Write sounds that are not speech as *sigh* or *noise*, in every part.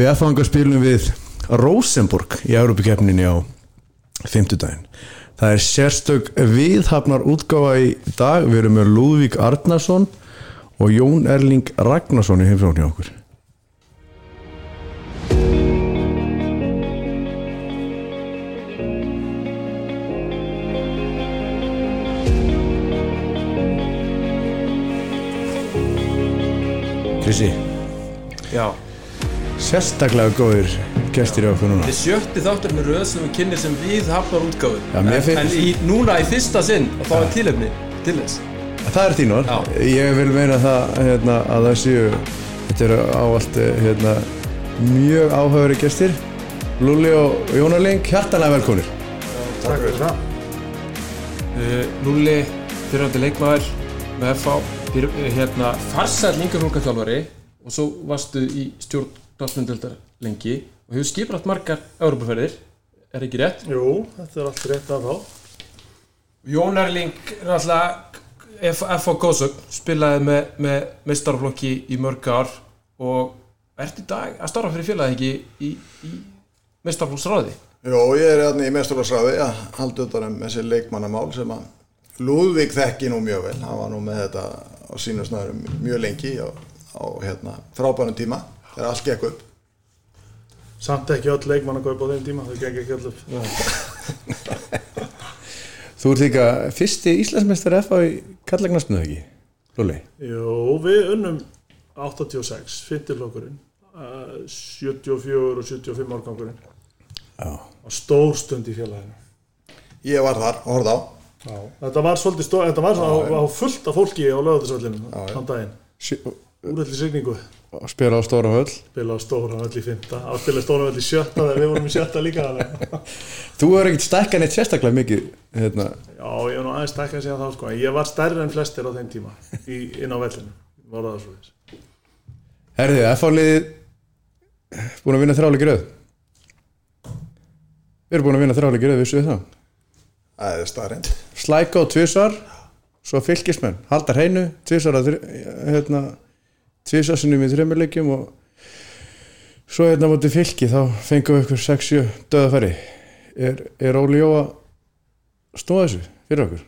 Við aðfanga spilum við Rosenborg í Európa-keppninni á fymtudaginn. Það er sérstök viðhafnar útgáfa í dag. Við erum með Lúðvík Arnarsson og Jón Erling Ragnarsson í heimsókn hjá okkur. Krissi, Já, sérstaklega góðir gestir í okkur núna. þetta er sjötti þáttur með röð sem við kynnið sem við hafnar útgáfu Já, mér en, í, núna í fyrsta sinn og þá er tilefni til þess Það er þín orð. Ég vil meina það hérna, að það séu, þetta eru ávallt hérna, mjög áhagari gestir. Lúli og Jónaling, hjartanlega velkonir. Takk fyrir það. uh, Lulli, fyrirhandi leikmaður með FH fyr, uh, hérna, farsæl yngjaflungaþjálfari og svo varstu í stjórn knastmyndöldar lengi og hefur skiprætt margar Európaferðir er ekki rétt? Jú, þetta er allt rétt af þá. Jón Erling er alltaf FH Góðsögn spilaði með, með meistarflokki í mörg ár og ert í dag að starfa fyrir félagi ekki í, í meistarflokksráði Jó, ég er hérna í mesturlarsræði að halda utan um þessi leikmannamál sem að Lúðvík þekki nú mjög vel, hann var nú með þetta á sínu snöðurum mjög lengi á, á hérna, frábænum tíma þegar allt gekk upp. Samt ekki öll leikmann að kaupa á þeim tíma, það geng ekki öll upp. Þú ert líka fyrsti Íslandsmeistar F á í Kallagnasmöðu ekki, Lúli? Jú, við unnum 86, 50 flokkurinn, uh, 74 og 75 árgangurinn. Já. Á stór stund í félaginu. Ég var þar og horfði á. Já. Þetta var svolítið stór, þetta var svona á, á fullt af fólki á já. þann daginn. Úrælli signingu, og Spila á Stóra höll. spila á stóra völl í fymta, á spila stóra völl í sjötta þegar við vorum í sjötta líka. *laughs* Þú hefur ekkert stækkan eitt sérstaklega mikið, hérna, Já, ég er nú aðeins takkað síðan þá sko, ég var stærri en flestir á þeim tíma í, inn á vellinu, herðið, F á liðið búin að vinna þráleiki röð. Við erum búin að vinna þráleiki röð, vissu við það? Það er starrend. Slæko tvisvar svo fylgismenn, haldar hreinu tvisvar að hérna, tvisvar sinnum í þreymurleikjum og svo hérna mútið fylki þá fengum við ykkur 6-7 döðafæri er, er Óli Jó að stóða þessu fyrir okkur?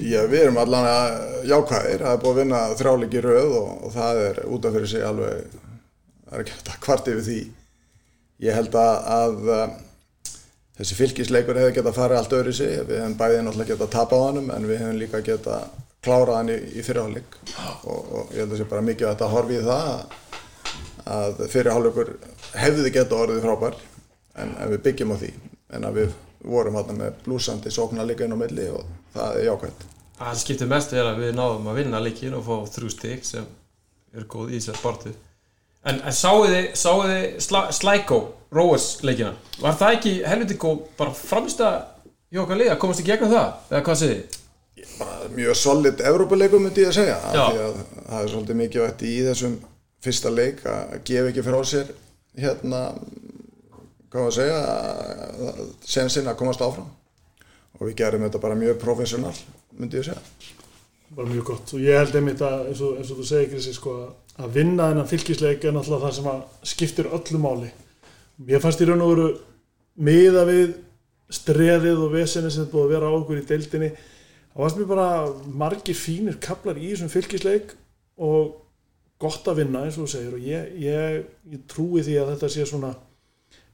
Já, við erum allan að jákvæðir, það er búið að vinna þrjáleiki röð og, og það er út af fyrir sig alveg, það er ekki hægt að kvart yfir því. Ég held að, að um, þessi fylgisleikur hefði getað farið allt öðru sig, við hefum bæðið náttúrulega getað tapað á hannum en við hefum líka getað klárað hann í, í fyrirháleik og, og ég held að það sé bara mikið að þetta horfi í það að, fyrirháleikur hefði getað orðið frábær en, en við byggjum á því en að við vorum hann með blúsandi sóknarleika inn á milli og það er jákvæmt. Það skiptir mest er að við náðum að vinna leikin og fá þrjú stík sem er góð í sér bartu En, en sáu þið, þið sla, Slæko, Róes leikina Var það ekki helviti góð bara framist að hjá okkar liða, komast í gegnum það? Eða hvað segið þið? Mjög solid Evrópuleikum myndi ég að segja af Já. því að það er svolítið mikið vægt í þessum fyrsta leik að gefa ekki frá sér hérna hvað var að segja sensin að komast áfram. Og við gerum þetta bara mjög professional myndi ég að segja. Bara mjög gott. Og ég held einmitt að eins og, eins og þú segir Krissi sko að vinna þennan fylgisleik er náttúrulega það sem að skiptir öllu máli. Mér fannst í raun og veru miða við streðið og vesenið sem búið að vera á okkur í deildinni það fannst mér bara margir fínir kaplar í þessum fylgisleik og gott að vinna eins og þú segir og ég, ég, ég trúi því að þetta sé svona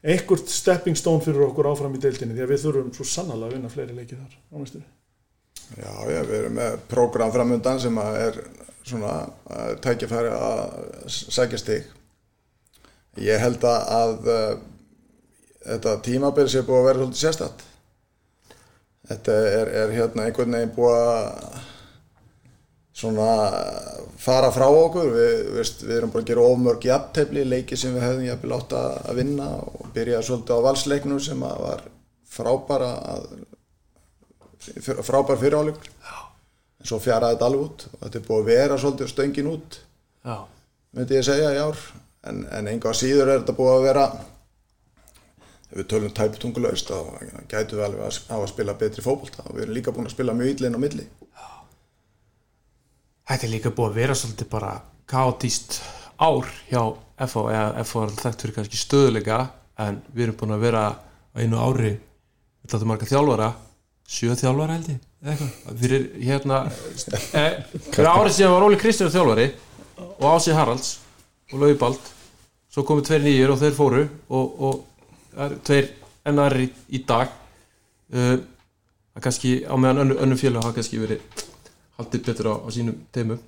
einhvert stepping stone fyrir okkur áfram í deildinni því að við þurfum svo sannlega að vinna fleiri leiki þar á næstunni Já, já, við erum með prógram framundan sem er svona tækifæri að sækja stig. Ég held að, að uh, þetta tímabil sé búið að vera svolítið sérstætt. Þetta er, er hérna einhvern veginn búið að svona fara frá okkur. Við, veist, við erum bara að gera ofmörg jafntefli, leiki sem við hefðum jafnvel átt að vinna og byrja svolítið á valsleiknum sem var frábæra frábær fyriráleikur. En svo fjaraði þetta alveg út og þetta er búið að vera svolítið stöngin út myndi ég segja í ár. En, en enga síður er þetta búið að vera ef við tölum tæptungulaust þá gætu við alveg að hafa að spila betri fótbolta og við erum líka búin að spila mjög illa inn á milli. Þetta er líka búið að vera svolítið bara kaotíst ár hjá FH eða FH er alltaf fyrir kannski stöðuleika en við erum búin að vera á einu ári við þetta marga þjálfara sjö þjálfara held ég eitthvað. Fyrir hérna *laughs* e, fyrir árið síðan var Óli Kristján þjálfari og Ási Haralds og Laugi Bald svo komu tveir nýjur og þeir fóru og, og það eru tveir ennar í, í dag. Uh, að kannski á meðan önnu, önnu félag hafa kannski verið haldið betur á, á sínum teimum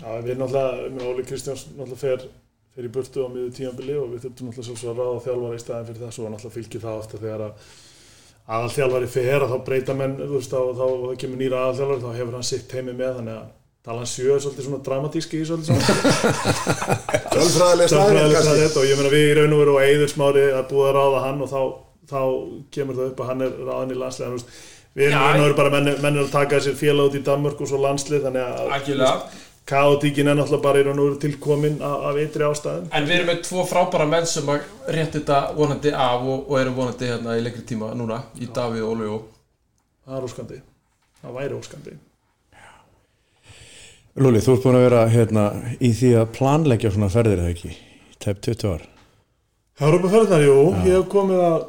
Já, við náttúrulega, með Óli Kristjáns náttúrulega fer, fer í burtu á miður tíambili og við þurftum náttúrulega svo að ráða þjálfara í staðin fyrir það, svo náttúrulega fylgir það ofta þegar að aðal þjálfari fer að þá breyta menn, þú veist, þá, þá, þá kemur nýra aðal þjálfari, þá hefur hann sitt heimi með, þannig að talan sjö er svolítið svona dramatíski í svolítið saman. *laughs* Tölfræðileg staðreynd og ég meina við í raun og veru og Eiður Smári að búið að ráða hann og þá, þá kemur það upp að hann er ráðan í landslega, við erum í raun og veru bara menn, menn að taka sér félag út í Danmörk og svo landslið, þannig að kaotíkin er náttúrulega bara í raun og veru tilkomin af, af eitri ástæðum. En við erum með tvo frábæra menn sem að rétt þetta vonandi af og, og erum vonandi hérna í lengri tíma núna í Davíð og Óli og það er óskandi, það væri óskandi Lúli, þú ert búin að vera hérna, í því að planleggja svona ferðir eða ekki? Í tæp 20 ár. Európa-ferðnar, jú, ég hef komið að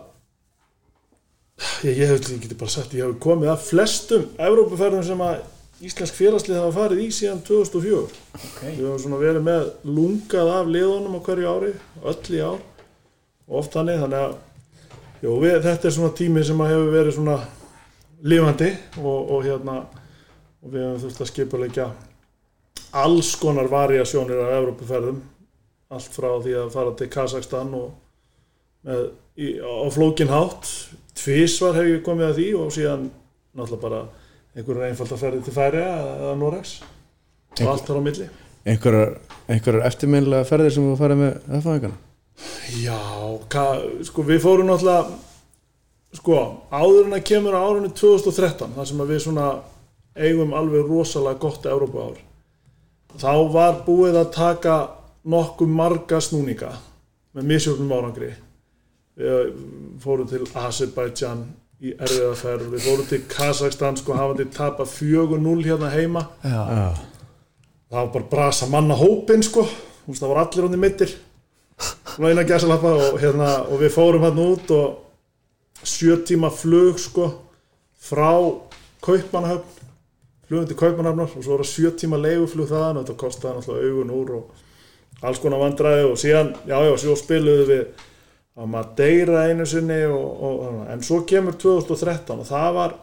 ég, ég hef, ég geti bara sagt ég hef komið að flestum Európa-ferðum sem að Íslensk félagslið hafa farið í síðan 2004 okay. við hefum svona verið með lungað af liðunum á hverju ári, öll í ár. Oft þannig, þannig að jú, við, þetta er svona tími sem að hefur verið svona lifandi og, og hérna og við hefum þurft að skipuleikja alls konar variasjónir af Evrópuferðum. Allt frá því að fara til Kazakstan og með, í, á flókin hátt. Tvísvar hef ég komið að því og síðan náttúrulega bara einhverjar einfaldar ferði til færi eða Norex og allt þar á milli. einhverjar, einhverjar eftirminnilega ferðir sem þú farið með F-fæðingana Já, ka, sko við fórum náttúrulega sko áður en að kemur á árunni 2013 þar sem að við svona eigum alveg rosalega gott Európa ár þá var búið að taka nokkuð marga snúninga með misjöfnum árangri. Við fórum til Azerbaijan í erfiðaferð, við fórum til Kazakstan sko hafandi tapa 4-0 hérna heima. Já. það var bara brasa manna hópin sko. Það voru allir hann í mittir og, hérna, og við fórum hann út og sjö tíma flug sko frá Kaupmannahöfn flugum til Kaupmannahöfnar og svo var það sjö tíma leiguflug þaðan og þetta kostaði náttúrulega augun úr og alls konar vandræði og síðan, já já, svo spiluðu við á Madeira einu sinni og, og, en svo kemur 2013 og það var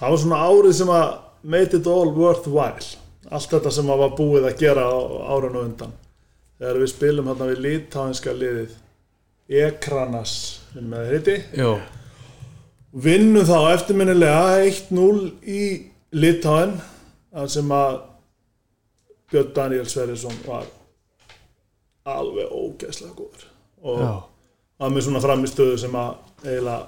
það var svona árið sem að made it all worthwhile allt þetta sem að var búið að gera árun og undan. Þegar við spilum hérna við lítáinska liðið Ekranas með heiti? Já, vinnum þá eftirminnilega 1-0 í Litáin þar sem að Björn Daniel Sverrisson var alveg ógeðslega góður. Og já, var með svona framistöðu sem að eiginlega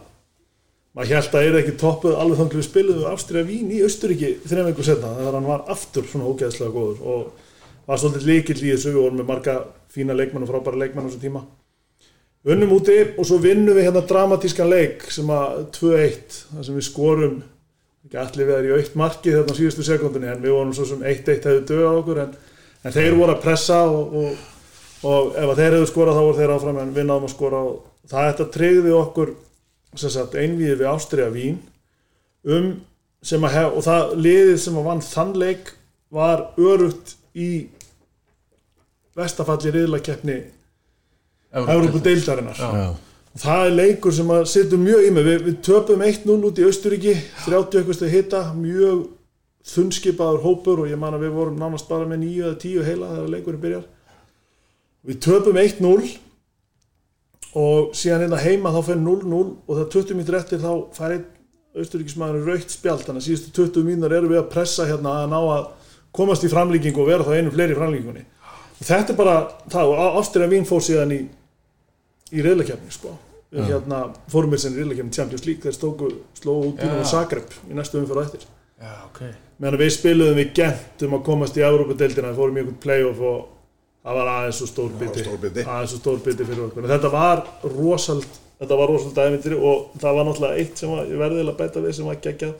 maður held að er ekki toppuð alveg þannig við spiluðu Ástriða Vín í Austuríki þreim einhver setna þegar hann var aftur svona ógeðslega góður og var svolítið líkill í þessu. Við vorum með marga fína leikmenn og frábæra leikmenn á þessu tíma unnum úti og svo vinnum við hérna dramatískan leik sem að 2-1 þar sem við skorum. Ekki allir við erum í aukt markið þarna síðustu sekundinni en við vorum svo sem 1-1 hefði döð á okkur en, en þeir voru að pressa og, og, og ef að þeir hefðu skorað þá voru þeir áfram en við náðum að skora og það þetta tryggði okkur einvíði við Ástriða Vín um sem að hef og það liðið sem að vann þann leik var örugt í vestafalli riðlakeppni Európu deildarinnar. Já. og það er leikur sem að setja mjög í mig. Við, við töpum 1-0 út í Austuríki 30 eitthvað stið hitta mjög þunnskipaður hópur og ég man að við vorum nánast bara með 9 eða 10 heila þegar leikurinn byrjar. Við töpum 1-0 og síðan hérna heima þá fyrir 0-0 og það 20 mítur eftir þá fær einn austuríkismæður raukt spjald. Þannig að síðustu 20 mínunar eru við að pressa hérna að ná að komast í framlíkingu og vera þá einu fleiri í framlíkingunni og þetta er bara það og Ástriða Vín fór síðan í í reyðlakefni sko. Já. hérna fórum við sem reyðlakefni Champions League þeir stóku, slóðu út Dínamo Já. Zagreb í næstu umfyrir eftir. Já, ok. Meðan við spiluðum við gent um að komast í Európa-deildina, við fórum í einhvern playoff og það var aðeins svo stór biti. aðeins svo stór biti fyrir okkur. Þetta var rosald þetta var rosald dæmyndir og það var náttúrulega eitt sem var, ég verði að bæta við sem var geggjað.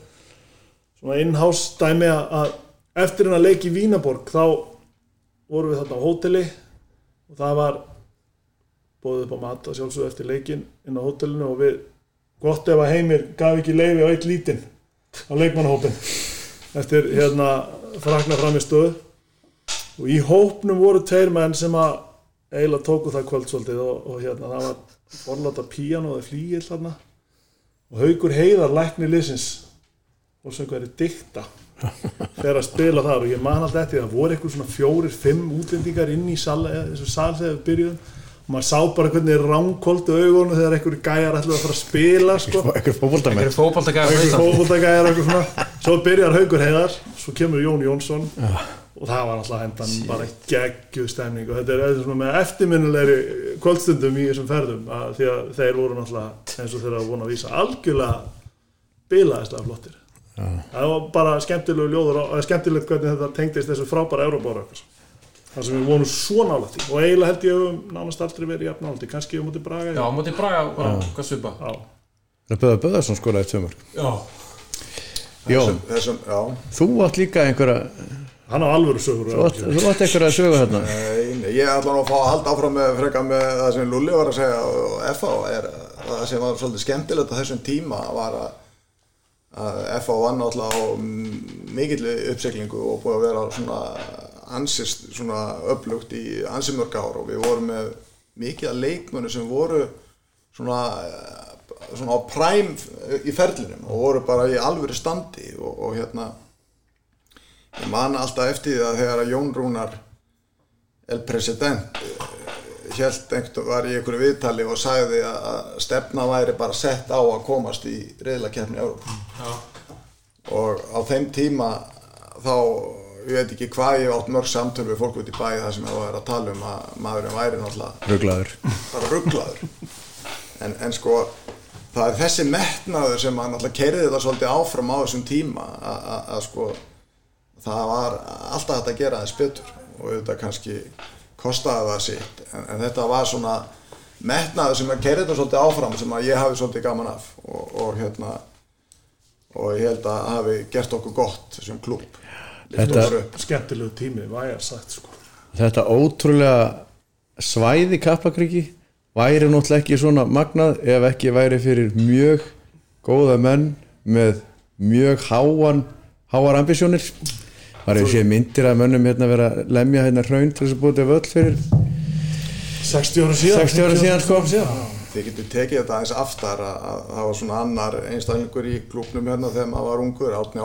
Svona innhouse dæmi að- að eftir hennar leik í Vínaborg þá vorum við þarna á hóteli og það var bóðið upp á mat að sjálfsögðu eftir leikin inn á hótelinu og við gott ef að heimir gaf ekki leifi á eitt lítinn á leikmannahópin eftir hérna frakna fram í stöðu og í hópnum voru tveir menn sem að eiginlega tóku það kvöldsvöldið og, og hérna það var borláta píano eða flýgill þarna. Og haugur heiðar lækni liðsins og sem hverju dikta þegar að spila þar og ég man alltaf eftir það voru eitthvað svona fjórir, fimm útlendingar inn í sal, þessu sal þegar við byrjuðum maður sá bara hvernig ránkóldu augunum þegar einhverju gæjar ætlaði að fara að spila sko. Er einhverju fókbóltagæjar eitthvað svona. Svo byrjar Haugur Heiðar, svo kemur Jón Jónsson. Og það var alltaf hendan bara geggjuð stemning. Og þetta er eitthvað með eftirminnilegri kvöldstundum í þessum ferðum að því að þeir voru náttúrulega eins og þeir að vona að vísa algjörlega bilaðislega flottir. Það var bara skemmtilegu ljóður og skemmtilegt hvernig þetta tengdist þessu frábæra Euróbára þar sem við vonum svo nálægt í og eiginlega held ég að nánast aldrei verið jafn nálægt í kannski um út í Braga Já, á móti Braga, bara, hvað svipa Já. Það er Böða Böðarsson skólaði tvö mörg Já, Jón, þessum, já, þú átt líka einhverja hann á alvöru sögur Þú átt, þú átt einhverja sögu hérna Nei, nei, ég ætla nú að fá að halda áfram með freka með það sem Lulli var að segja og FH er það sem var svolítið skemmtilegt á þessum tíma var að, að FH var náttúrulega á mikill uppseglingu og búið að vera svona ansist svona upplugt í ansi mörg ár og við vorum með mikið að leikmönu sem voru svona svona á præm í ferlinum og voru bara í alvöru standi og, og hérna ég man alltaf eftir því að þegar að Jón Rúnar El President held einhvern var í einhverju viðtali og sagði að stefna væri bara sett á að komast í reyðlakeppni Európa já, og á þeim tíma þá ég veit ekki hvað ég átt mörg samtöl við fólk út í bæði þar sem ég var að tala um að maðurinn væri náttúrulega Ruglaður. bara rugglaður en, en sko það er þessi metnaður sem að náttúrulega keiriði þetta svolítið áfram á þessum tíma að- sko það var alltaf hægt að gera þess betur og þetta kannski kostaði það sitt. En, en þetta var svona metnaður sem að keiriði þetta svolítið áfram sem að ég hafi svolítið gaman af og, og hérna og ég held að hafi gert okkur gott sem klúb Þetta- skemmtilegu tími, vægar sagt sko. Þetta ótrúlega svæði kappakriki væri náttúrulega ekki svona magnað ef ekki væri fyrir mjög góða menn með mjög háan háar ambisjónir Það er séð myndir að mönnum hérna vera að lemja hérna hraun til þess að búið til völl fyrir 60 ára síðan 60 ára síðan, sko. Þið getur tekið þetta aðeins aftar að, að það var svona annar einstaklingur í klúknum hérna þegar maður var ungur, Átni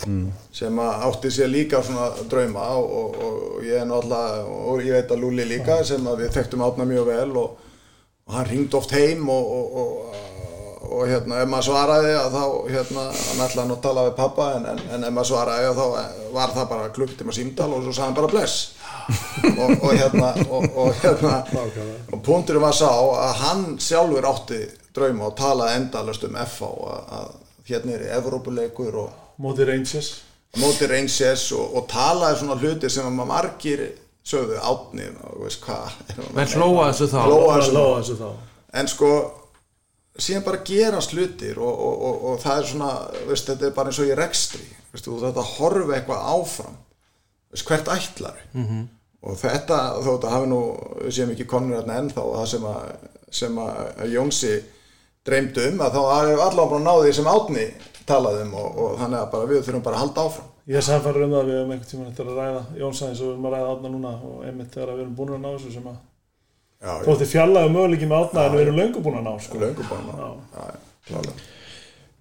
Ágússon sem átti sér líka svona drauma og, og, og ég er náttúrulega, og ég veit að Lúli líka sem við þekktum Átna mjög vel og, og hann ringd oft heim og, og, og hérna ef maður svaraði að þá hérna hann ætlaði nú að tala við pappa en, en, en ef maður svaraði að þá var það bara klukktíma símtal og svo sagði hann bara bless. *laughs* Og, og hérna og, og hérna og punkturinn var sá að hann sjálfur átti drauma og talaði endalast um FH að, að hérna er Evrópuleikur og móti Rangers. Móti Rangers og, og talaði svona hluti sem að maður margir sögðu átni og veist hvað menn hlóa þessu þá. Hlóa það þessu þá. en sko síðan bara gerast hlutir og, og, og, og það er svona veist, þetta er bara eins og í rekstri. Veist, þú þetta horfa eitthvað áfram. Veist, hvert ætlar -hmm. og þetta þó þetta hafi nú við séum ekki konur hérna ennþá það sem að, sem að Jónsi dreymdu um að þá hefur allavega bara náði því sem átni talaði um og, og þannig að bara við þurfum bara að halda áfram. Ég er samfæður um það að við höfum einhvern tíma eftir að ræða Jónsæðins og við erum að ræða átna núna og einmitt þegar við erum búin að ná þessu sem að já, þótti fjallaðu möguleiki með átna en við erum löngu búin að ná sko. löngu ná. Já. já, já, klálega.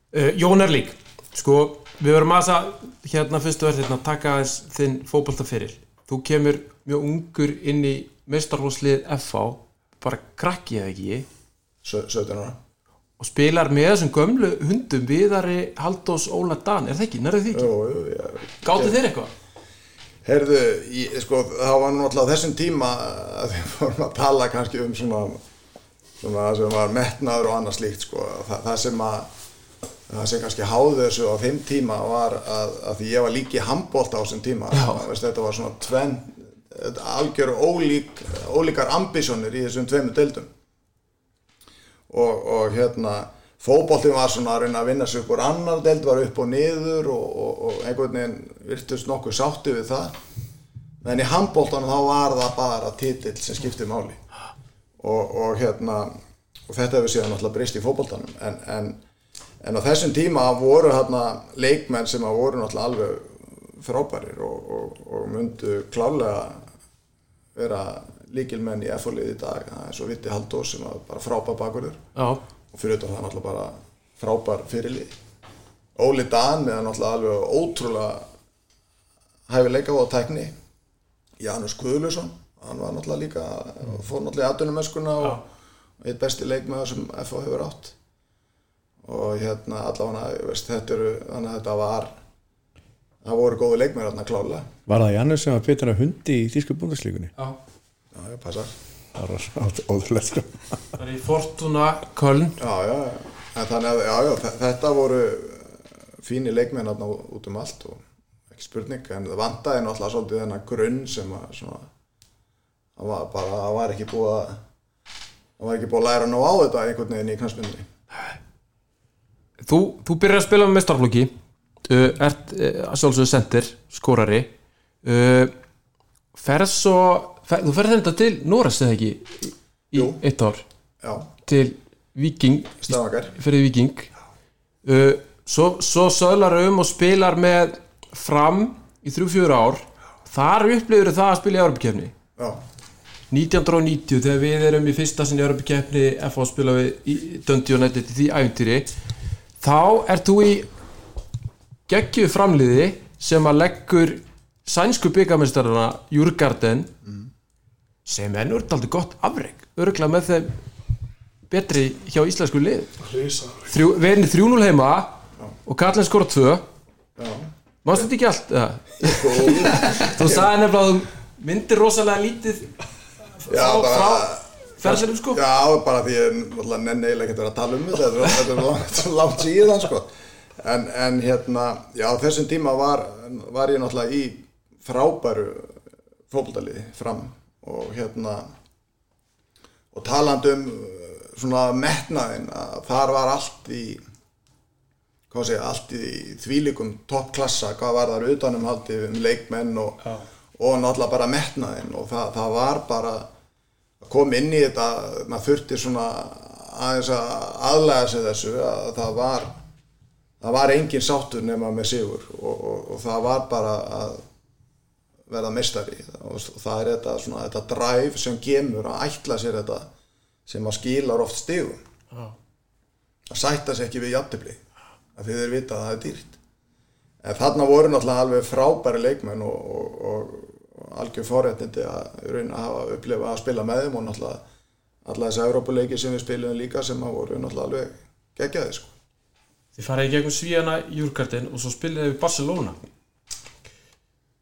Uh, Jón Erlík, sko við verum að það, hérna fyrstu verð hérna, taka aðeins þinn fótboltaferil þú kemur mjög ungur inn í meistarhúslið FH bara krakki eða ekki? Sö- 17 ára og spilar með þessum gömlu hundum Viðari Haldós Óla Dan, er það ekki, nærðu því ekki? Já, Gáttu þeir eitthvað? Herðu, ég, sko, það var nú alltaf þessum tíma að *laughs* við fórum að tala kannski um svona, svona sem var metnaður og annað slíkt, sko. Það, það sem að, það sem kannski háði þessu á þeim tíma var að, að því ég var líki handbólt á þessum tíma. Veist, þetta var svona tvenn, algjör ólík, ólíkar ambisjónir í þessum tveimur deildum. Og, og hérna, fótboltinn var svona að reyna að vinna upp úr annar deild, var upp og niður og, og, og einhvern veginn virtust nokkuð sátti við það. En í handbóltanum þá var það bara titill sem skipti máli. Og, hérna og þetta hefur síðan náttúrulega breyst í fótboltanum. En, en, en á þessum tíma voru hérna leikmenn sem að voru náttúrulega alveg frábærir og, og, og myndu klálega vera líkilmenn í FO-lið í dag. Það er svo Vitti Haldós sem var bara frábær bakurður. Já, og fyrir þetta það náttúrulega bara frábær fyrirlið. Óli Dan með náttúrulega alveg ótrúlega hæfileika og tækni. Janus Guðlusson hann var náttúrulega líka fór náttúrulega í aðdunumeskuna og eitt besti leikmaður sem FH hefur átt. Og hérna allavega þetta eru, þannig að þetta var það voru góði leikmaður þarna klálega Var það Janus sem var betur að hundi í þýsku búndaslíkunni? já já, já, passar. Það var óðurlega sko. Það er í Fortuna Köln. Já, já, já, en þannig að já, já, þe- þetta voru fínir leikmenn þarna út um allt og ekki spurning, en það vantaði náttúrulega svolítið þennan grunn sem að svona, það var bara, það var ekki búið að það var ekki búið að læra ná á þetta einhvern veginn í knastmyndinni Þú, þú byrjar að spila með mestarflokki uh, ert uh, að sjálfsögðu sendir skórari uh, ferð svo þú ferð þetta til Norres eða ekki? Í, Jú. eitt ár? Já, til Viking Stavanger. Ferðið Viking uh, svo, svo söðlar um og spilar með fram í 3-4 ár. Þar upplifur það að spila í Europakefni já, 1990 þegar við erum í fyrsta sinni Europakefni FH spila við í Dundee United í því æfintýri þá ert þú í geggju framliði sem að leggur sænsku byggamestarana Júrgarden sem er nörd gott afreg örgulega með þeim betri hjá íslensku lið. Þrjú, við erum 3-0 heima og Karlin skora 2 já, Mástu þetta ekki allt? Þú sagði nefnilega að þú myndir rosalega lítið já, frá, bara frá ferðsynum sko. Já, bara því ég nenni eiginlega ekki að vera að tala um þetta. Þetta er- langt, síðan sko. En, en hérna, já, þessum tíma var, var ég náttúrulega í frábæru fótboldaliði fram og hérna og talandi um uh, svona metnaðin að þar var allt í hvað segja, allt í þvílikum toppklassa, hvað var þar utanum haldið um leikmenn og, og náttúrulega bara metnaðin og það, það var bara að koma inn í þetta maður þurfti svona aðeins að aðlega sig þessu að það var það var engin sáttur nema með sigur. Og, og, og það var bara að verða meistari. Og það er þetta, svona, þetta drive sem gemur að ætla sér þetta sem að skilar oft stigum. Að sætta sig ekki við jafntefli að þið er vita að það er dýrt. En þarna voru náttúrulega alveg frábæri leikmenn og, og, og, og algjör forréttindi að raun að hafa upplifa að spila með þeim og náttúrulega alla þessi Európuleiki sem við spilum líka sem að voru náttúrulega alveg geggjaði sko. Þið farið í gegnum Svíjana Júrgarden og svo spilaði við Barcelona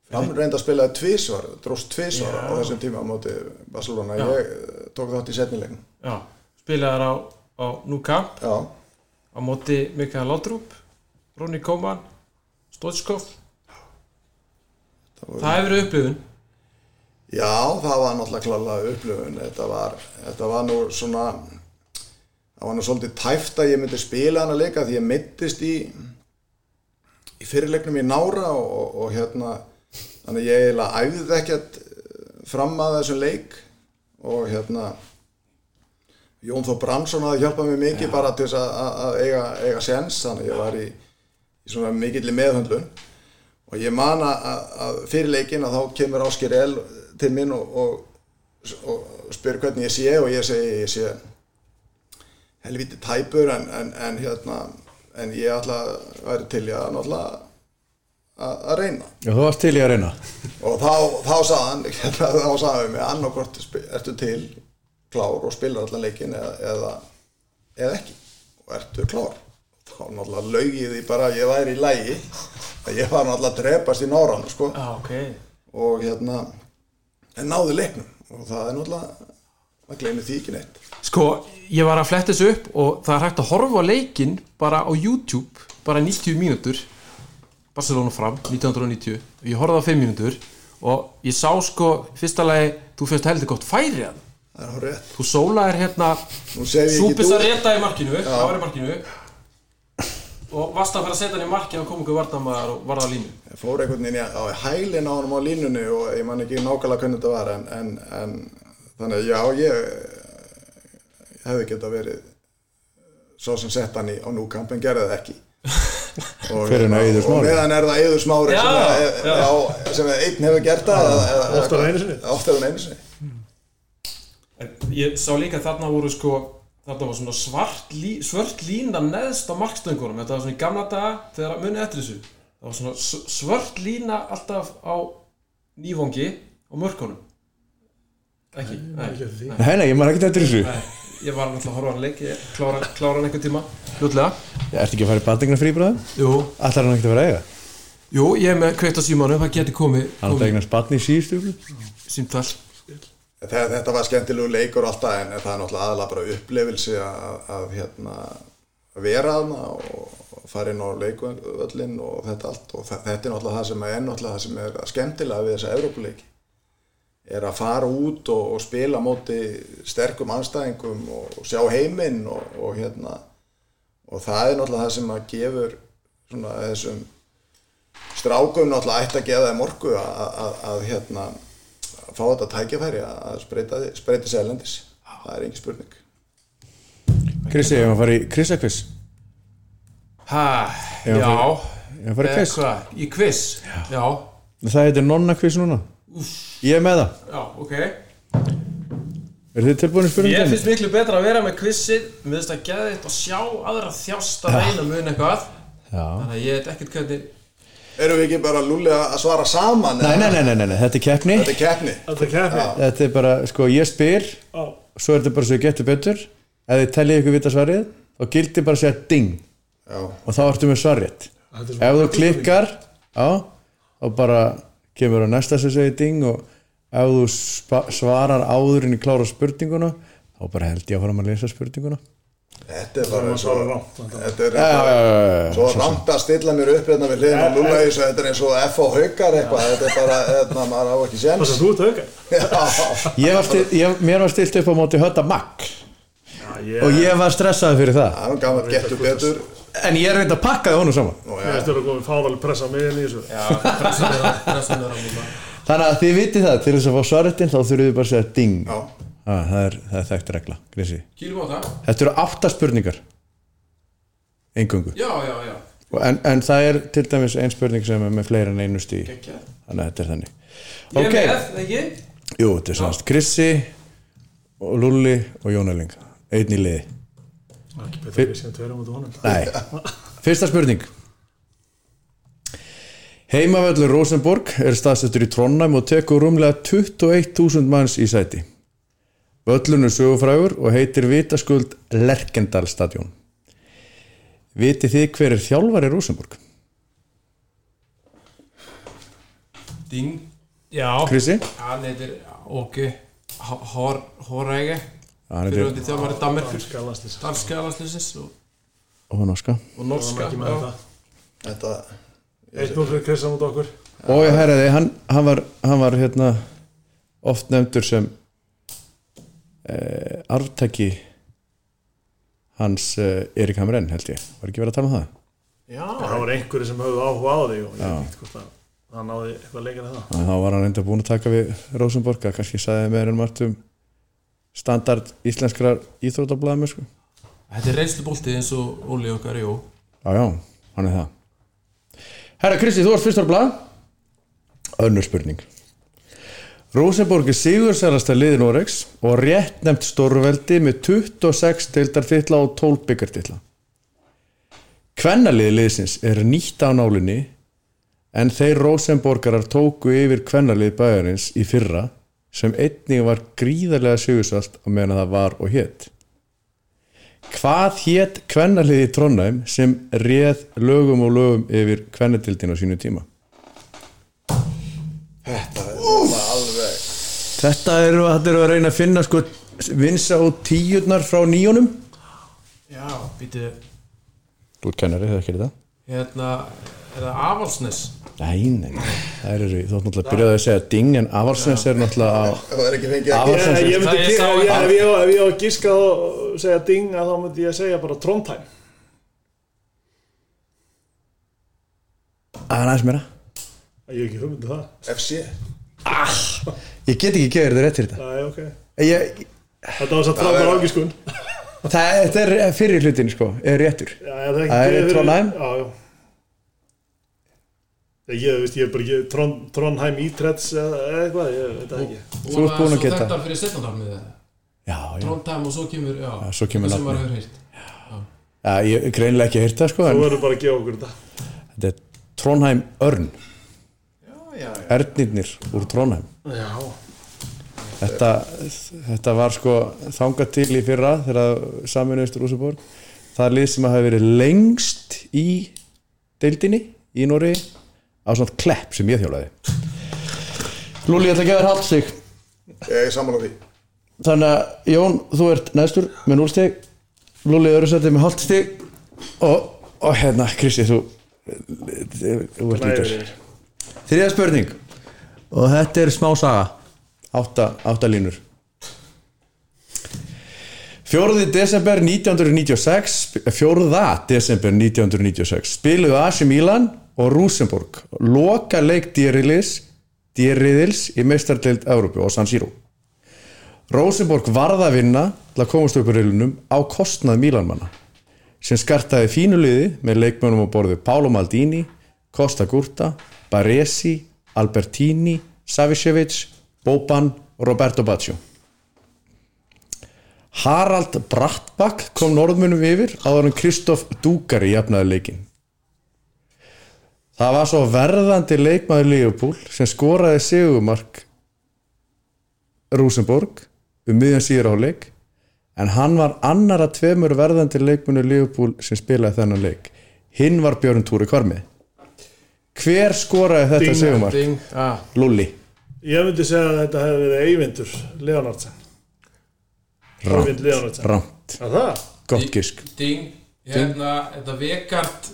Fram reynda að spila tvísvar, dróst tvísvar á þessum tíma á móti Barcelona. Já. Ég eh, tók þátt í setnilegin. Já, spilaði þar á, á Núkamp Já, á móti Mikael Laudrup Ronny Koeman Stoichkov það Það hefur verið upplifun já, það var náttúrulega klálega upplifun. Þetta var, þetta var nú svona, það var nú svolítið tæft að ég myndi spila hana leika því ég mittist í, í fyrirleiknum í Nára og, og, og hérna, þannig að ég eiginlega æfði ekkert fram að þessum leik og hérna, Jón Þó Bransson hafði hjálpað mér mikið bara til þess að, eiga, eiga sens þannig ég var í, í svona mikill meðhöndlun. Og ég man að, fyrir leikin að þá kemur Ásker El til minn og, og, og spyr hvernig ég sé og ég segi ég sé helviti tæpur en, en, en hérna en ég ætla að væri til ég að náttúrulega að, reyna. Já, þú varst til í að reyna. Og þá, þá sagði hann hérna, *laughs* þá sagði hann mig annarkvort ertu til klár og spilar allan leikin eða, eða, eða ekki. Og ertu klár? Þá náttúrulega laug ég því bara að ég væri í lægi að ég var náttúrulega að drepast í náran sko. Já, ok. Og hérna en náði leiknum. Og það er náttúrulega það gleymir því ekki neitt. Sko, ég var að fletta þessu upp og það er hægt að horfa á leikinn bara á YouTube, bara 90 mínútur Barcelona fram, 1990 og ég horfði á 5 mínútur og ég sá sko, fyrsta lagi þú fyrst heldur gott færi að er þú sólaðir hérna Nú segi ég ekki Súpis að dúr. reta í markinu, það var í markinu. Og varst að fara að setja hann í marki og kom ykkur vartamæðar og varða á línu. Ég fór einhvern veginn í- á hælinn á honum á línunni og ég man ekki nákvæmlega hvernig þetta var en, en, en þannig að já, ég, hefði geta verið svo sem sett hann í á núkamp en gerði það ekki *laughs* og, er og meðan er það Eiður Smári Já, sem, já. já, sem einn hefur gert það Oftar en einu sinni. oftar en einu sinni. En ég sá líka þarna voru sko þarna var svona svart lína neðst á markstöngunum. Þetta var svona í gamla daga þegar munið eftir þessu. Það var svona s- svört lína alltaf á nývangi á mörkunum. Ekki, nei, nei, Nei, nei, ég maður ekki eftir þessu. Nei ég var náttúrulega að horfa hann leik ég klára, klára hann einhvern tíma hlutlega Ég ert ekki að fara í batingna frí bráðum? jú, Allar hann ekkert að vera eiga? jú, ég er með kveikt á símanu það geti komið, Hann átti að eignast batni í síðustu ykkur? símtall Þetta, þetta var skemmtilegu leikur alltaf en það er náttúrulega aðalega bara upplifilsi að, að hérna, að vera aðna og fara inn á leikvöllin og þetta allt og þa- þetta er náttúrulega það sem er náttúrulega það sem er skemmtilega við þessa Evrópuleiki er að fara út og, og spila móti sterkum anstæðingum og, og sjá heiminn og, og hérna og það er náttúrulega það sem að gefur svona þessum strákum náttúrulega ætti að gefa þeim orku að, að, að hérna fá þetta tækifæri að spreita, spreita sér elendis það er engin spurning. Krissi, ég maður að fara í Krissakviss ha, Já, Ég maður að fara í Eh, Kviss í quiz? Já, Það heitir Nonna-kviss núna Ég er með það. Já, ok. Er þið tilbúin í Ég finnst miklu betra að vera með quizið. Mér finnst að geða þetta og sjá aðra þjást að reyna mun eitthvað. Já. Þannig að ég veit ekkert hvernig erum við ekki bara lúli að svara saman Nei, nei, nei, nei, nei, nei, þetta er keppni. Þetta er keppni. Þetta er kefni. Þetta er bara, sko, ég spyr Já. Svo er þetta bara svo ég getur betur. Ef þið teljið ykkur vita svarið Þá gildi bara að segja ding. Já, Og þá ertu með svarið Ef þú klikkar Já Og bara kemur á næsta sem segir ding Og ef þú svarar áður en í klára spurninguna Þá bara held ég að fara að lesa spurninguna. Þetta er Það er bara svo rámt. þetta. þetta er já. svo rámt að stilla mér upp hérna við hliðin á lúla þessu þetta er eins og F og haukar eitthvað þetta er bara, hérna, maður á ekki Það séns *laughs* já, Ég var stilt, ég, Mér var stilt upp á móti hötta makk Já, ég, Og ég var stressaði fyrir það. Það er gaman getur betur En ég er reynd að pakkaði honum saman. Og ég veist að það komið fáraleg pressa mig inn í þessu. Þannig að þið vitið það, til þess að fá svaretinn þá þurfið þið bara að segja ding. Já, ha, það, er, það er þekkt regla, Grissi Kýlum á það. Þetta eru átta spurningar. Engungu Já, já, já. En, en það er til dæmis ein spurning sem er með fleira en einu stíð Gekkja. Þannig að þetta er þannig. Ég er með, ekki? Jú, þetta er svona Grissi og Lulli og Jónaling Einn í liði. Það ekki betur að við séum tveira mútið honum. Nei, fyrsta spurning Heimavöllur Rosenborg er staðsettur í Trondheim og tekur rúmlega 21.000 manns í sæti. Völlun er sögufrægur og heitir vitaskuld Lerkendal stadion. Vitið þið hver er þjálfari Rosenborg? Ding Já Krissi? Hann heitir Óki Hóræge Hann heitir Fyrirhundi þjálfari þess. Danska landsliðsins og, og norska með já. þetta. Eitt nú fyrir Kristján út okkur. Og ég herriði, hann, hann var, hann var hérna oft nefndur sem eh, arftæki hans eh, Erik Hamren held ég. Var ekki verið að tala um það? Já, Það var einhverju sem höfðu áhuga á því og ég veit hvort að það náði eitthvað leikar en það. Þannig að þá var hann enda búin að taka við Rosenborg að kannski sagði meira en margt um standard íslenskrar íþrótablaðum sko. Þetta er reynslubolti eins og Óli okkar, jú. Já, já, hann er það. Herra Kristi, þú ert fyrstur blað. Önnur spurning. Rosenborg er sigursælasta liði Noregs og rétt nefnt stórveldi með 26 deildartitla og 12 byggartitla. Kvennaliði liðsins er nýtt á nálinni en þeir Rosenborgarar tóku yfir kvennalið bæjarins í fyrra sem einnig var gríðarlega sigursælt á meðan það var og hétt Hvað hétt kvennaliði Trondheim sem réð lögum og lögum yfir kvennadildin á sínu tíma? þetta er alveg Þetta eru, eru að reyna að finna sko vinsa og tíurnar frá nýjónum Já, býtu Þú ert kennari, það ekki þetta? Hérna, er það Avalsnes? Nei, nei, nei, það eru þú ætti náttúrulega að byrjaði að segja ding en Avarsnes er náttúrulega á það er ekki fengið Afar- ekki Ég, myndi Það ég ekki, ef ég, á að gíska og segja ding að þá myndi ég segja bara Trondheim. Það er aðeins meira. Ég hef ekki hugmyndið það. FC Ég get ekki gefið þetta rétt fyrir þetta. Æ, ok. Ég, Þetta var satt frábær ágiskun það, Þetta er fyrir hlutin sko, er réttur. Já, er það ekki Það er Trondheim? Já, já Ég, ég veist, ég er bara ekki Tron, Trondheim Ítretts eða eða eitthvað, ég veit það ekki. Þú ert búin að geta. Þetta fyrir setnandalmið Já, já, Trondheim og svo kemur, já, Já, svo kemur það sem nafnið. maður hefur heyrt. Já. Ég er greinilega ekki heyrt það sko Þú verður bara að gefa okkur þetta. Þetta er Trondheim Örn. Já, já, Ernirnir úr Trondheim. Já. Þetta, þetta var sko þangað til í fyrra þegar saminuðist Rúsaborg það er lið sem hafi verið lengst í deildinni í Nóri á svona klepp sem ég þjólaði. Lúli, ég ætla að gefa þér haldt sig Ég er saman á því. Þannig að Jón, þú ert næstur með núlstig Lúli öðru setið með haldt stig. Og, og hérna, Kristi, þú þú ert lítur Þriða spurning. Og þetta er smá saga. Átta, átta línur. Fjóruði desember 1996 Fjóruða desember 1996 spiluðu AC Milan og Rosenborg loka leik dýriðils dýriðils í meistardeild Európu og San Siro Rosenborg varða að vinna til að komast upp í reilunum á kostnað Milanmanna sem skartaði fínu liði með leikmönum á borðu Paolo Maldini, Costa Gurta, Baresi, Albertini, Savicevic, Boban og Roberto Baggio. Harald Brattbakk kom norðmunum yfir áður en Kristoff Dúkari jafnaði leikin. Það var svo verðandi leikmaður Leopold sem skoraði segumark Rosenborg um miðjan síður á leik en hann var annar að tveimur verðandi leikmunni Leopold sem spilaði þennan leik. Hinn var Björn Túri Kvarmi hver skoraði þetta Ding, segumark? Ding, ah, Lulli Ég myndi segja að þetta hefði verið Eyvindur Leonardsen. Rámt, það? gott gisk. Ding, hérna, þetta Vegard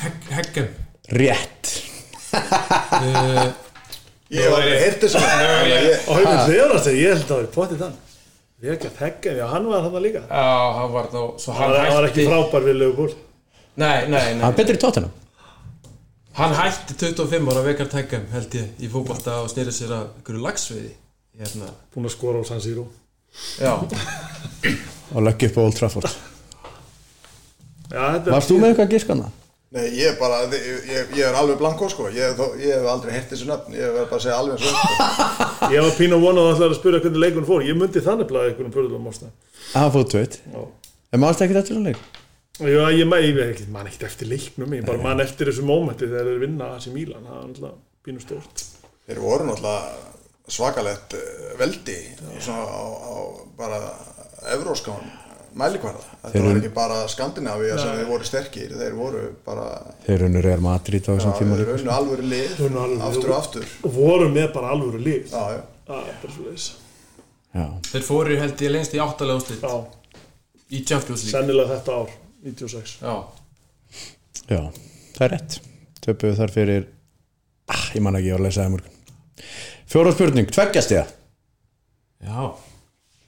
Hegg, Heggem Rétt. Uh, *laughs* Ég aldrei heyrt þessu ég, Og Eyvind Leonardsen, ég held að það var potið þann. Vegard Heggen, já hann var hann líka. Já, hann var þá svo Hann var, hann var ekki frábær við Leopold Nei, nei, nei. Hann er betri í tóttina Hann hætti 25 ára Vegard Heggem held ég í fótbolta og snýri sér að einhverju lagsveiði hérna, Búin að skora á San Siro. Já, og leggja upp á Old Trafford. Já, þetta Varst þú með eitthvað giskana? Nei, ég er bara, ég, ég, er alveg blanko sko. Ég, ég hef aldrei heyrt þessu nöfn. Ég verð bara að segja alveg eins og sko. *laughs* Ég var pínu vonað að það að spyrja hvernig leikun fór. Ég myndi þannig blaða einhvern pörðulega másta Hann fóð tveit Já. En mannst ekki þetta svona leik? Já, ég, ma- ég, ég, ég man ekkert eftir leiknum. Ég bara man eftir þessu mómenti þegar þeir vinna þessi Mílan, það er náttúrulega pínu stórt. Þeir voru náttúrulega svakalett eh, veldi svona á, á bara evróskan mælikvarða. Þetta Þeir var eru- ekki bara Skandinavíu sem þeir voru sterkir Þeir voru bara, Þeir unnu Real Madrid á já, þessum tíma þeir líka. unnu alvöru lið Unnu alvöru lið. Aftur og aftur. Og voru með bara alvöru líf Já, já. Það bara svo leiðis þeir fóru held ég lengst í áttalega úrslit Já, í Champions League. Sennilega þetta ár 96 Já, Já, það er rétt. Töpuðu þar fyrir ah, Ég man ekki að lesa það í morgun. Fjóra spurning, tveggjast ég já,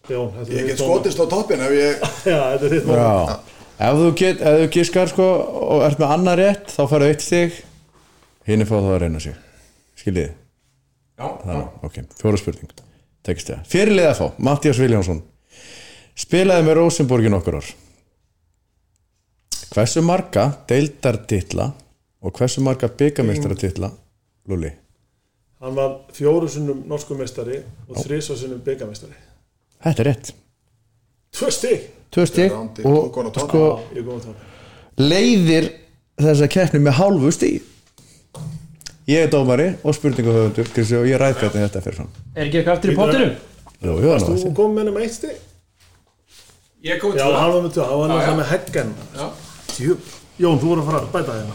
Jón, Ég get skotist á toppin ef ég *laughs* Já, þetta er þitt moment Já. Ef þú, get, ef þú giskar sko og ert með annar rétt þá færðu eitt stig. Hinn er fáð þá að reyna sig. Skiljið þið? já, já. Þannig, ok, fjóra spurning að fá, Mattias Viljánsson Spilaði með Rosenborgin okkur ár. Hversu marga deildartitla og hversu marga byggameistaratitla Lúli? Hann var fjóru sinnum norskumestari og þrísa sinnum byggamestari Þetta er rétt. Tvö stig. Tvö stig Rándi, og sko Ég kom að leiðir keppni með hálfu stig. Ég er dómari og spurningahöfundur Kristi, og ég ræð hvernig þetta fyrir fram. Er ekki eitthvað aftur í pottinum? Jú, jú, það Þú var kom með hennum eitt stig? Ég kom í Já, tvö. hann var með tvö, hann var Já, já. náttúrulega með heggen. Já. Jón, þú voru að fara að bæta hérna.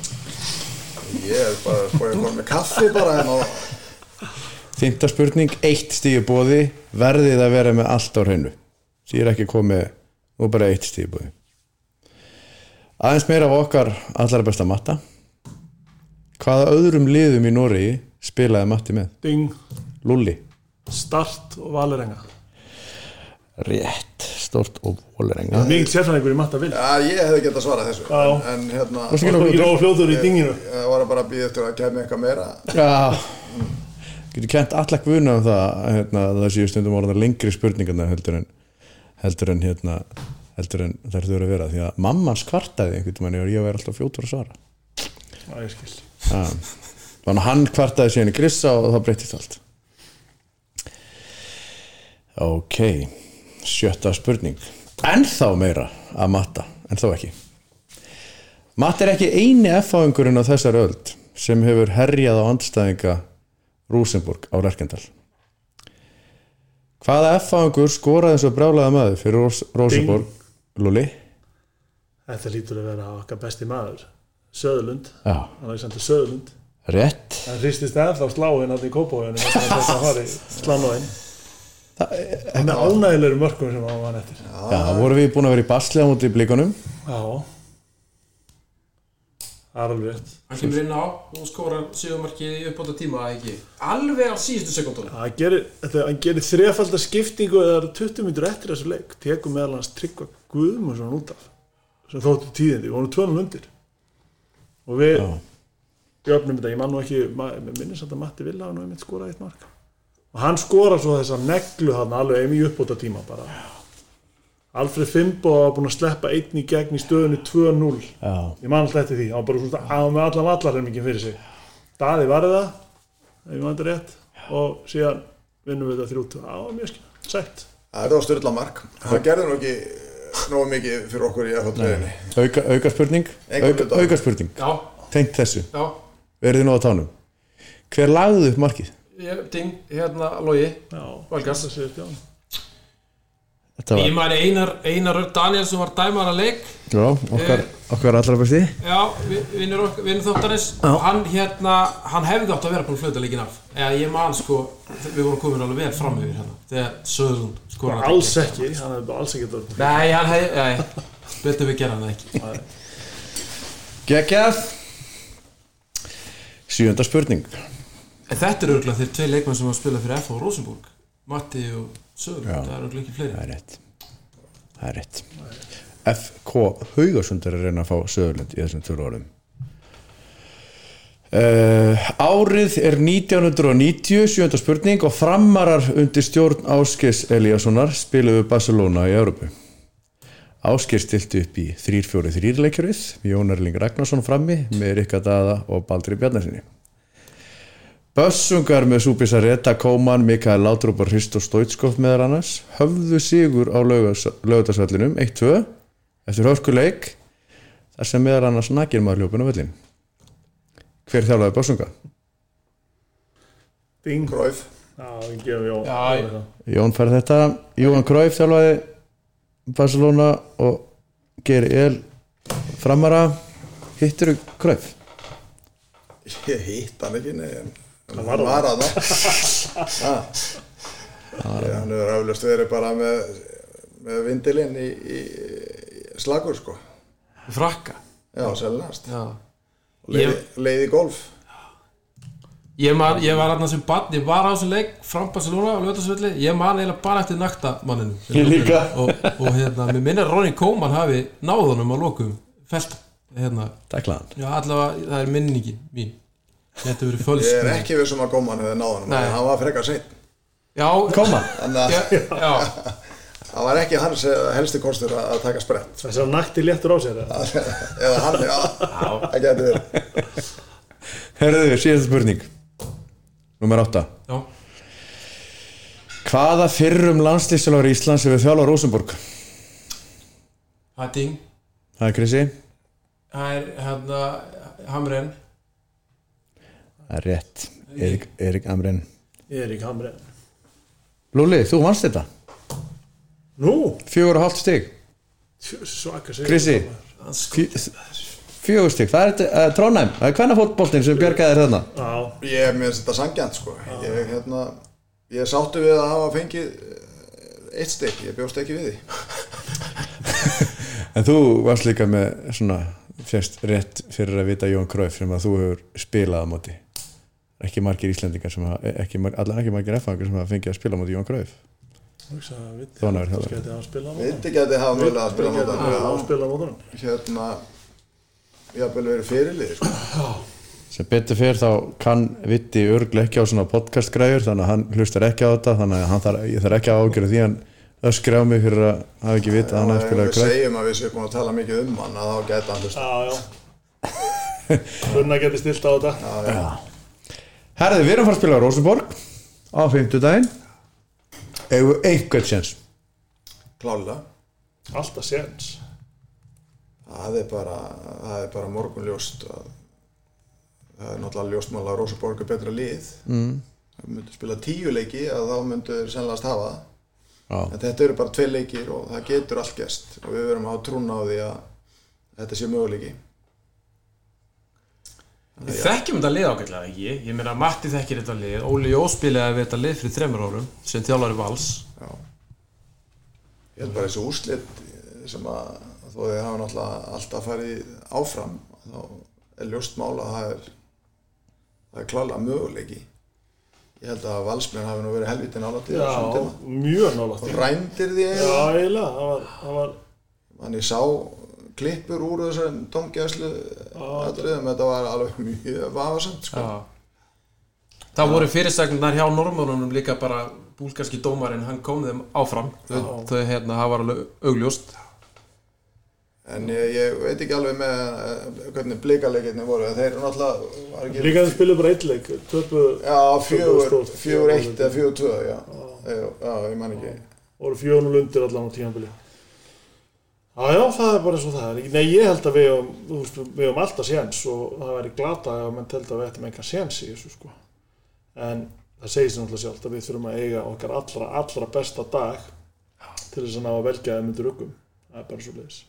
Ég er bara, ég kom með kaffi bara en og Fymta spurning, eitt stíu bóði verðið að vera með allt á hreinu. Því er ekki komið nú bara eitt stíu bóði aðeins meira af okkar allara besta matta. Hvaða öðrum liðum í Noregi spilaði Matti með? Ding, Lulli start og valerenga. Rétt, stort og Vålerenga Mikið sérfræðingur í matta vil Já, ég hefði gett að svara þessu. Já. en, en hérna Varstu ekki Og var fljóður í dinginu? ég var bara að býða eftir að kemja eitthvað meira. Já Getur kent alla guðna um það hérna, að það séu stundum orðan lengri spurningarna heldur en heldur en hérna heldur en þær þurfa að vera því að mammans kvartaði einhvern veginn og ég væri alltaf fljótur að svara. Já, ég skil. Þannig að hann kvartaði síðan í grissa og það breytist allt. Ok Sjötta spurning. Ennþá meira að matta En þó ekki. Matt er ekki eini F-áðingurinn á þessar öld sem hefur herjað á andstæðinga Rúsenburg á Lerkendal. Hvaða F-áðingur skoraði eins og brjálaða maður fyrir Rós Rósenborg Luli? Þetta lítur að vera okkar besti maður Söðlund, Alexander Söðlund rétt. Það hristist ennþá sláinn að í kópáinu þetta fari slanóinn Það með ánægilegum mörkum sem hann var eftir. Já, vorum við búin að vera í basli á móti í blíkunum Já Það er alveg rétt Hann kemur inn á og skórar sigumarkið í uppbóta tíma ekki? Alveg á síðustu sekundunum Hann gerir, þetta, hann gerir þrefaldar skiptingu eða það eru 20 minnur eftir þessu leik. Tekur meðal hans tryggva Guðmundsson út af sem þóttu tíðindi, við vorum tvönum undir. Og við Já. jöfnum þetta, ég man nú ekki ma- mér minnist að Matti Villa hafa nú einmitt skorað eitt mark. Og hann skora svo þessa neglu hann alveg einmi uppbóta tíma bara Alfred Fimbo var búin að sleppa einn í gegn í stöðunni 2-0 Já, ég man alltaf eftir því, hann var bara svona að með allan vallarhelmingin fyrir sig. Daði varði það ef ég man þetta rétt og síðan vinnum við þetta það var mjög skil, sætt. Það var styrla mark. Það gerði nú ekki nógu mikið fyrir okkur í FH-treyðinni auka, auka spurning auka, auka spurning, Já, tengt þessu. Já. Verið þið nú á tánum? Hver lagði upp markið? ég, Ding, hérna, Logi Já, Þetta Ég var, mæri Einar, Einar Daniel sem var dæmar að leik. Já, okkar, okkar allra besti. Já, vi- vinnur, þáttarins. Hann hérna, hann hefði átt að vera búin að flöta leikin af. Eða ég man sko, við vorum komin alveg vel fram yfir hérna Þegar Söðlund skoraði Alls ekki, hann hefði bara alls ekki þetta Nei, hann hefði, nei, betur við gera hann ekki. Geggjað. Sjönda spurning. Þetta er örgulega þeir tvei leikmenn sem hafa spilað fyrir F.A. og Rosenborg. Matti og Söðlund, Já. það er örgulega ekki fleiri. Það er rétt. Það er rétt. FK Haugasund er að reyna að fá söðurlund í þessum tvöru orðum uh, árið er 1990 sjönda spurning og framarar undir stjórn Áskis Eliassonar spiluðu Barcelona í Európu Áskir stilti upp í 3-4-3 leikjörið, Jón Erling Ragnarsson frammi með Rikka Dada og Baldri Bjarnasinni. Bössungar með Súbisa Reta, Kóman, Mikael Látrúb og Hristo Stoitskov meðar annars höfðu sigur á lögutarsvellinum 1-2 eftir hörkuleik þar sem meðar annars nakir maður ljópun á vellin. Hver þjálfaði Bössunga? Ég gefum Jón Já, Jón ég- það. Jón fær þetta, Júan Kræf þjálfaði Barcelona og Geri El framara hittir Kræf Ég hitt hann ekki nei, en Hann var að það. *laughs* Hann hefur aflust verið bara með, með vindilinn í, í, slagur sko. Frakka? Já, selnast Já. Leiði, leiði golf. Ég, man, ég var aðna sem barn, ég var á þessum leik fram Barcelona á lögðarsvelli, ég man eiginlega bara eftir nakta manninu Ég líka. og, og hérna, mér minnir að Ronny Koeman hafi náðunum á lokum felt hérna, já allavega það er minningi mín þetta verið Ég fölsk er ekki vissum að Góman hefði náð hann. Hann var frekar seinn. Já, já, það *laughs* var ekki hans eh, helsti kostur að, taka sprett. Þess að nakti léttur á sér eða? *laughs* Hann, já, það getur verið. Herðu, síðasta spurning. Númer 8 já. Hvaða fyrrum landslýsjálfur Íslands hefur þjálfað Rosenborg? það er ding Það er Krissi. Það er hérna Hamren Það er rétt. Erik, Erik Amren. Erik Hamre Lúli, þú vannst þetta? Nú, Fjögur og svaka sig Krissi Fjö- Fjögur stig, það er uh, Trónæm Það er hvenna fótboltinn sem þarna. Já, Ég er með þetta sangjant sko. Ég, hérna, ég sáttu við að hafa fengið eh, eitt stygg, ég bjóst ekki við því. *laughs* En þú varst líka með svona fjast rétt fyrir að vita Jón Kræf sem að þú hefur spilað á móti ekki margir Íslendingar sem hafa ekki, mar- allan ekki margir F-fangar sem hafa fengið að spila móti Jón Kræf hugsa að viti hann er hann mótan Viti geti hafa mögulega að spila Viti Já. hann spila á mótan hérna jafnvel verið fyrirlið sko. *clears throat* sem betur fyrir þá kann Vitti örglega ekki á svona podcast græður þannig að hann hlustar ekki á þetta þannig að hann þarf, ég þarf ekki að ágjöra því hann öskri á mig fyrir að hafa ekki vita að hann ef spilað við græð segjum að við séum búin að tala mikið um hann að þá geta hann hlusta Já, já. Gunnar geti stilt á þetta Herði, við erum fara að spila á Rosenborg á 50 daginn eigum við einhvern séns? Klálega. Alltaf séns. Það er bara, það er bara morgun ljóst að það er náttúrulega ljóst mála að Rósaborg er betra lið. Mm. það myndu spila tíu leiki að þá myndu þeir sennilegast hafa. Já, en þetta eru bara tvei leikir og það getur allt gerst. Og við verum að trúna á því að þetta sé möguleiki Við þekkjum þetta lið ágætlega ekki? Ég meina Matti þekkir þetta lið. Óli Jó spilaði við þetta lið fyrir þremur árum sem þjálfari vals. Já. Ég held bara þessu úrslit sem að þó þið hafa náttúrulega alltaf farið áfram þá er ljóst mála að það er það er klálega möguleiki. Ég held að valsmenn hafi nú verið helviti nálætti á Já, tíma. mjög nálægt og rændir því Já, eiginlega. eiginlega Það var, það var þannig sá klippur úr þessum domgæslu atriðum þetta var alveg mjög vafasamt sko. Já. Það voru fyrirsæknunar hjá normónunum líka bara búlgarski dómarinn, hann kom þeim áfram þau, þau hérna, það var alveg augljóst en ég, ég veit ekki alveg með eh, hvernig blikaleikinni voru þeir eru náttúrulega var ekki Líka þeir spiluðu bara eitt leik Töpu Já, fjögur, fjögur eitt eða fjögur tvö, já. Já, ég man ekki. voru fjónul undir allan á tímanbili Já, já, það er bara eins og það er. Nei, ég held að við höfum, höfum alltaf séns og það væri glata ef menn teldi að við ættum engan séns í þessu sko. en það segir sér náttúrulega sjálft að við þurfum að eiga okkar allra, allra besta dag til þess að ná að velja þeim undir röggum það er bara svo leiðis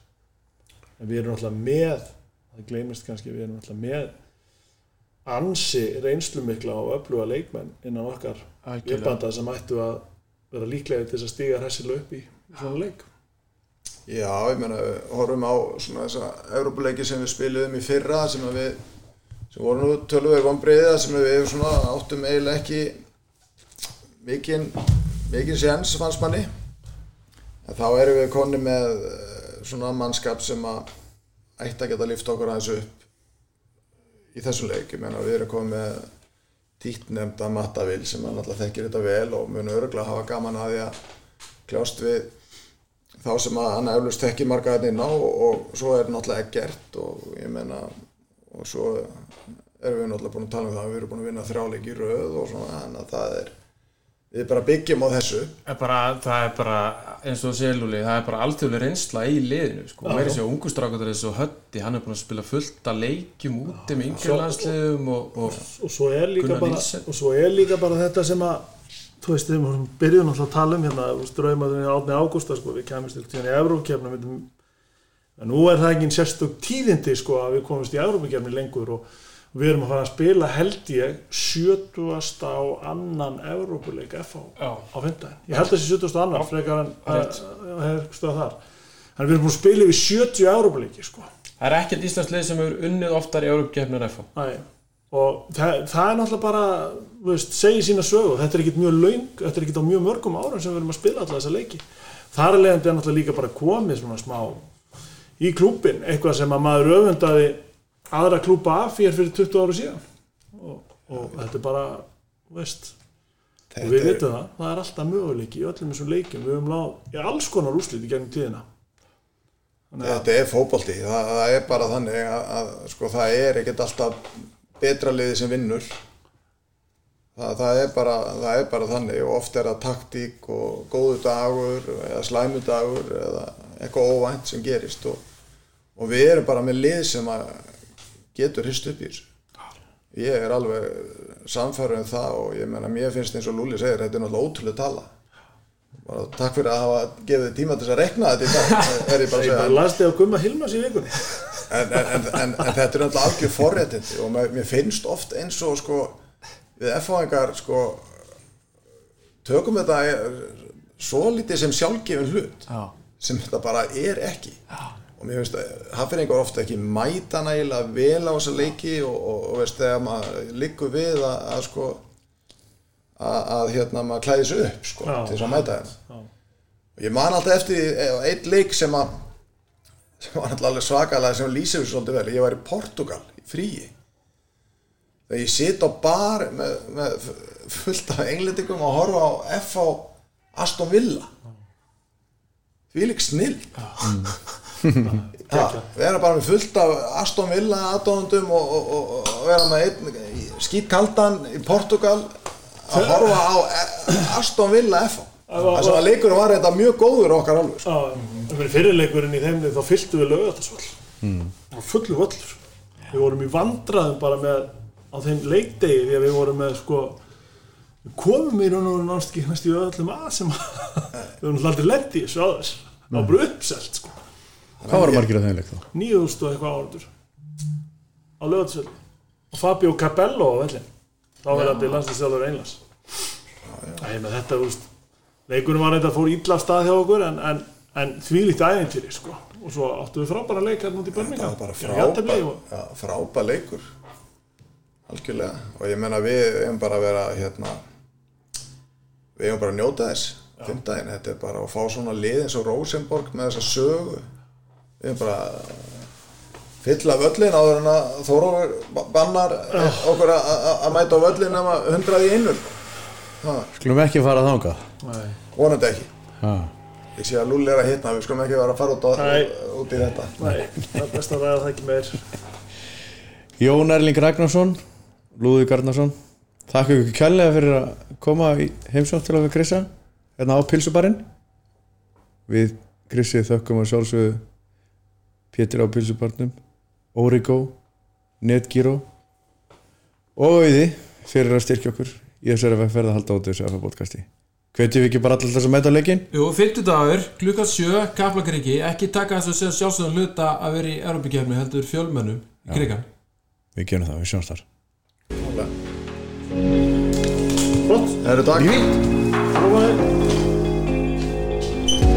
en við erum náttúrulega með það gleymist kannski, við erum náttúrulega með ansi reynslu mikla og öfluga leikmenn innan okkar uppbanda sem ættu að vera líklega til þess að stíga hressilega upp í svona leik Já, ég meina, horfum á svona þessa Európuleiki sem við spiliðum í fyrra sem við, sem voru nú tölvöður vonbreiða sem við svona áttum eiginlega ekki mikinn, mikinn séns fannst manni. En þá erum við konni með eh, svona mannskap sem að ætti að geta lift okkur aðeins upp í þessum leik. Ég meina, við erum komið með títtnefnda Mattavil sem náttúrulega þekkir þetta vel og mun örgulega hafa gaman að því að kljást við þá sem að hann eflust þetta inn á og, og svo er náttúrulega ekkert og ég meina og svo erum við náttúrulega búin að tala um það að við erum búin að vinna þrjáleik í röð og svona þannig að það er við bara byggjum á þessu er bara, það er bara, eins og þú segir Lúli það er bara alþjóðlega reynsla í liðinu sko. Já. meiri sér ungustrákur þessu hötti hann er búin að spila fullt að leikjum úti með yngirlandsliðum og, og og svo er og svo er líka bara þetta sem að þú veist, við vorum- byrjuðum alltaf að tala um hérna, þú veist, draumaðurinn í átni ágústa sko, við kemumst til tíðan í Evrókefnum en nú er það ekki sérstök tíðindi sko að við komumst í Evrókefni lengur og við erum að fara að spila held ég 70. á annan Evrópuleik FH Já. á fymtdæðin, ég held að þessi 70. annan frekar en stöða þar en við erum búin að spila yfir 70 Evrópuleiki sko það er ekkert íslensk lið sem hefur unnið oftar í Európgefnir FH Æ, og það, það er náttúrulega bara veist, segir sína sögu, þetta er ekkit mjög laung þetta er ekkit á mjög mörgum árum sem við erum að spila alltaf þessa leiki. Þar er leiðandi náttúrulega líka bara komið svona smá í klúbin, eitthvað sem að maður öfundaði aðra klúpa af fyrir fyrir 20 áru síðan. Og, og þetta er bara veist, og við vitum það. Það er alltaf möguleiki í öllum þessum leikim við höfum láð í alls konar úrslit í gegnum tíðina. Þetta er fótbolti, það, það er bara þannig að, að sko, það er ekkert alltaf betra liði sem vinnur. Það, það, er bara, það er bara þannig og oft er það taktík og góðu dagur eða slæmu dagur eða eitthvað óvænt sem gerist og, og við erum bara með lið sem getur hrist upp í þessu. Ég er alveg samfærið um það og ég meina mér finnst eins og Lúli segir, þetta er náttúrulega ótrúlega tala. Bara, takk fyrir að hafa gefið tíma til þess að rekna þetta í dag, er ég bara að segja. bara las þig á Gumma Hilmas í vikunni en, en, en, en, en þetta er náttúrulega algjör forréttindi og mér, mér finnst oft eins og sko, við F-fáingar sko, tökum þetta svo lítið sem sjálfgefin hlut Já. sem þetta bara er ekki Já. og mér finnst að hafðingar ofta ekki mæta nægilega vel á þessa leiki og, og, og veist þegar maður liggur við að, að sko að, að hérna maður klæði sig upp sko, Já. til þess að mæta þeim og ég man alltaf eftir eh, einn leik sem að sem var alltaf alveg svakalega sem lýsir þessu svolítið vel, ég var í Portugal í fríi. Þegar ég sit á bar með, með fullt af englendingum og horfa á F á Aston Villa. Því lík snill ja, *laughs* vera bara með fullt af Aston Villa aðdóðundum og, og, og, og vera með einn skýtkaldan í Portugal að horfa á E- Aston Villa F sem að leikurinn var þetta mjög góður okkar alveg sko. Já, fyrirleikurinn í þeimni þá fylltu við lögatarsvall mm. það var fullu völlur. Við vorum í vandraðum bara með á þeim leikdegi því að við vorum með sko við komum í raun og náttúrulega ekki næst í öllum að sem að við vorum alltaf lendi í þessu aðeins það var bara uppselt sko. Hvað var margir að þeim leik þá? 9000 og eitthvað áraður á lögatarsvall og Fabio Capello á vellin þá verði þetta landslýstjálfur einlas Æ, þetta, leikurinn var þetta fór illa af stað hjá okkur en, en, en þvílíkt æðintýri sko. og svo áttu við frábæra leik hérna út í það Birmingham. var bara Gerðu jafntefli frábær, og- ja, frábær leikur. Algjörlega. Og ég menna við hefum bara að vera hérna við hefum bara að njóta þess. Fimmdægin, þetta er bara að fá svona lið eins og Rosenborg með þessa sögu. Við hefum bara að fylla völlin áður en að Þórófur bannar okkur að- mæta á völlin nema hundrað í innur Skulum ekki fara þangað. Nei. vonandi ekki. Ha. ég sé að Lulli er að hitna, við skulum ekki vera að fara út, á, út í þetta. Nei, það er best að ræða það ekki meir. Jón Erling Ragnarsson Lúði Garnarsson Þakka ykkur kærlega fyrir að koma í heimsótt til að við Krissa hérna á pilsubarinn. Við Krissi þökkum að sjálfsögðu Pétur á pilsubarnum Origo Netgyro og Auði fyrir að styrkja okkur í þessari vegferð að halda út þessu FF podcasti. Hvetjum við ekki bara allir þess að mæta leikin? Jú, 50 dagur, klukkan 7, Kaplakriki. Ekki taka þess að segja sjálfsögðan hluta að vera í Europakefni heldur fjölmönnum í krigan Við gerum það, við sjáumst þar. Flott, Það eru takk prófaði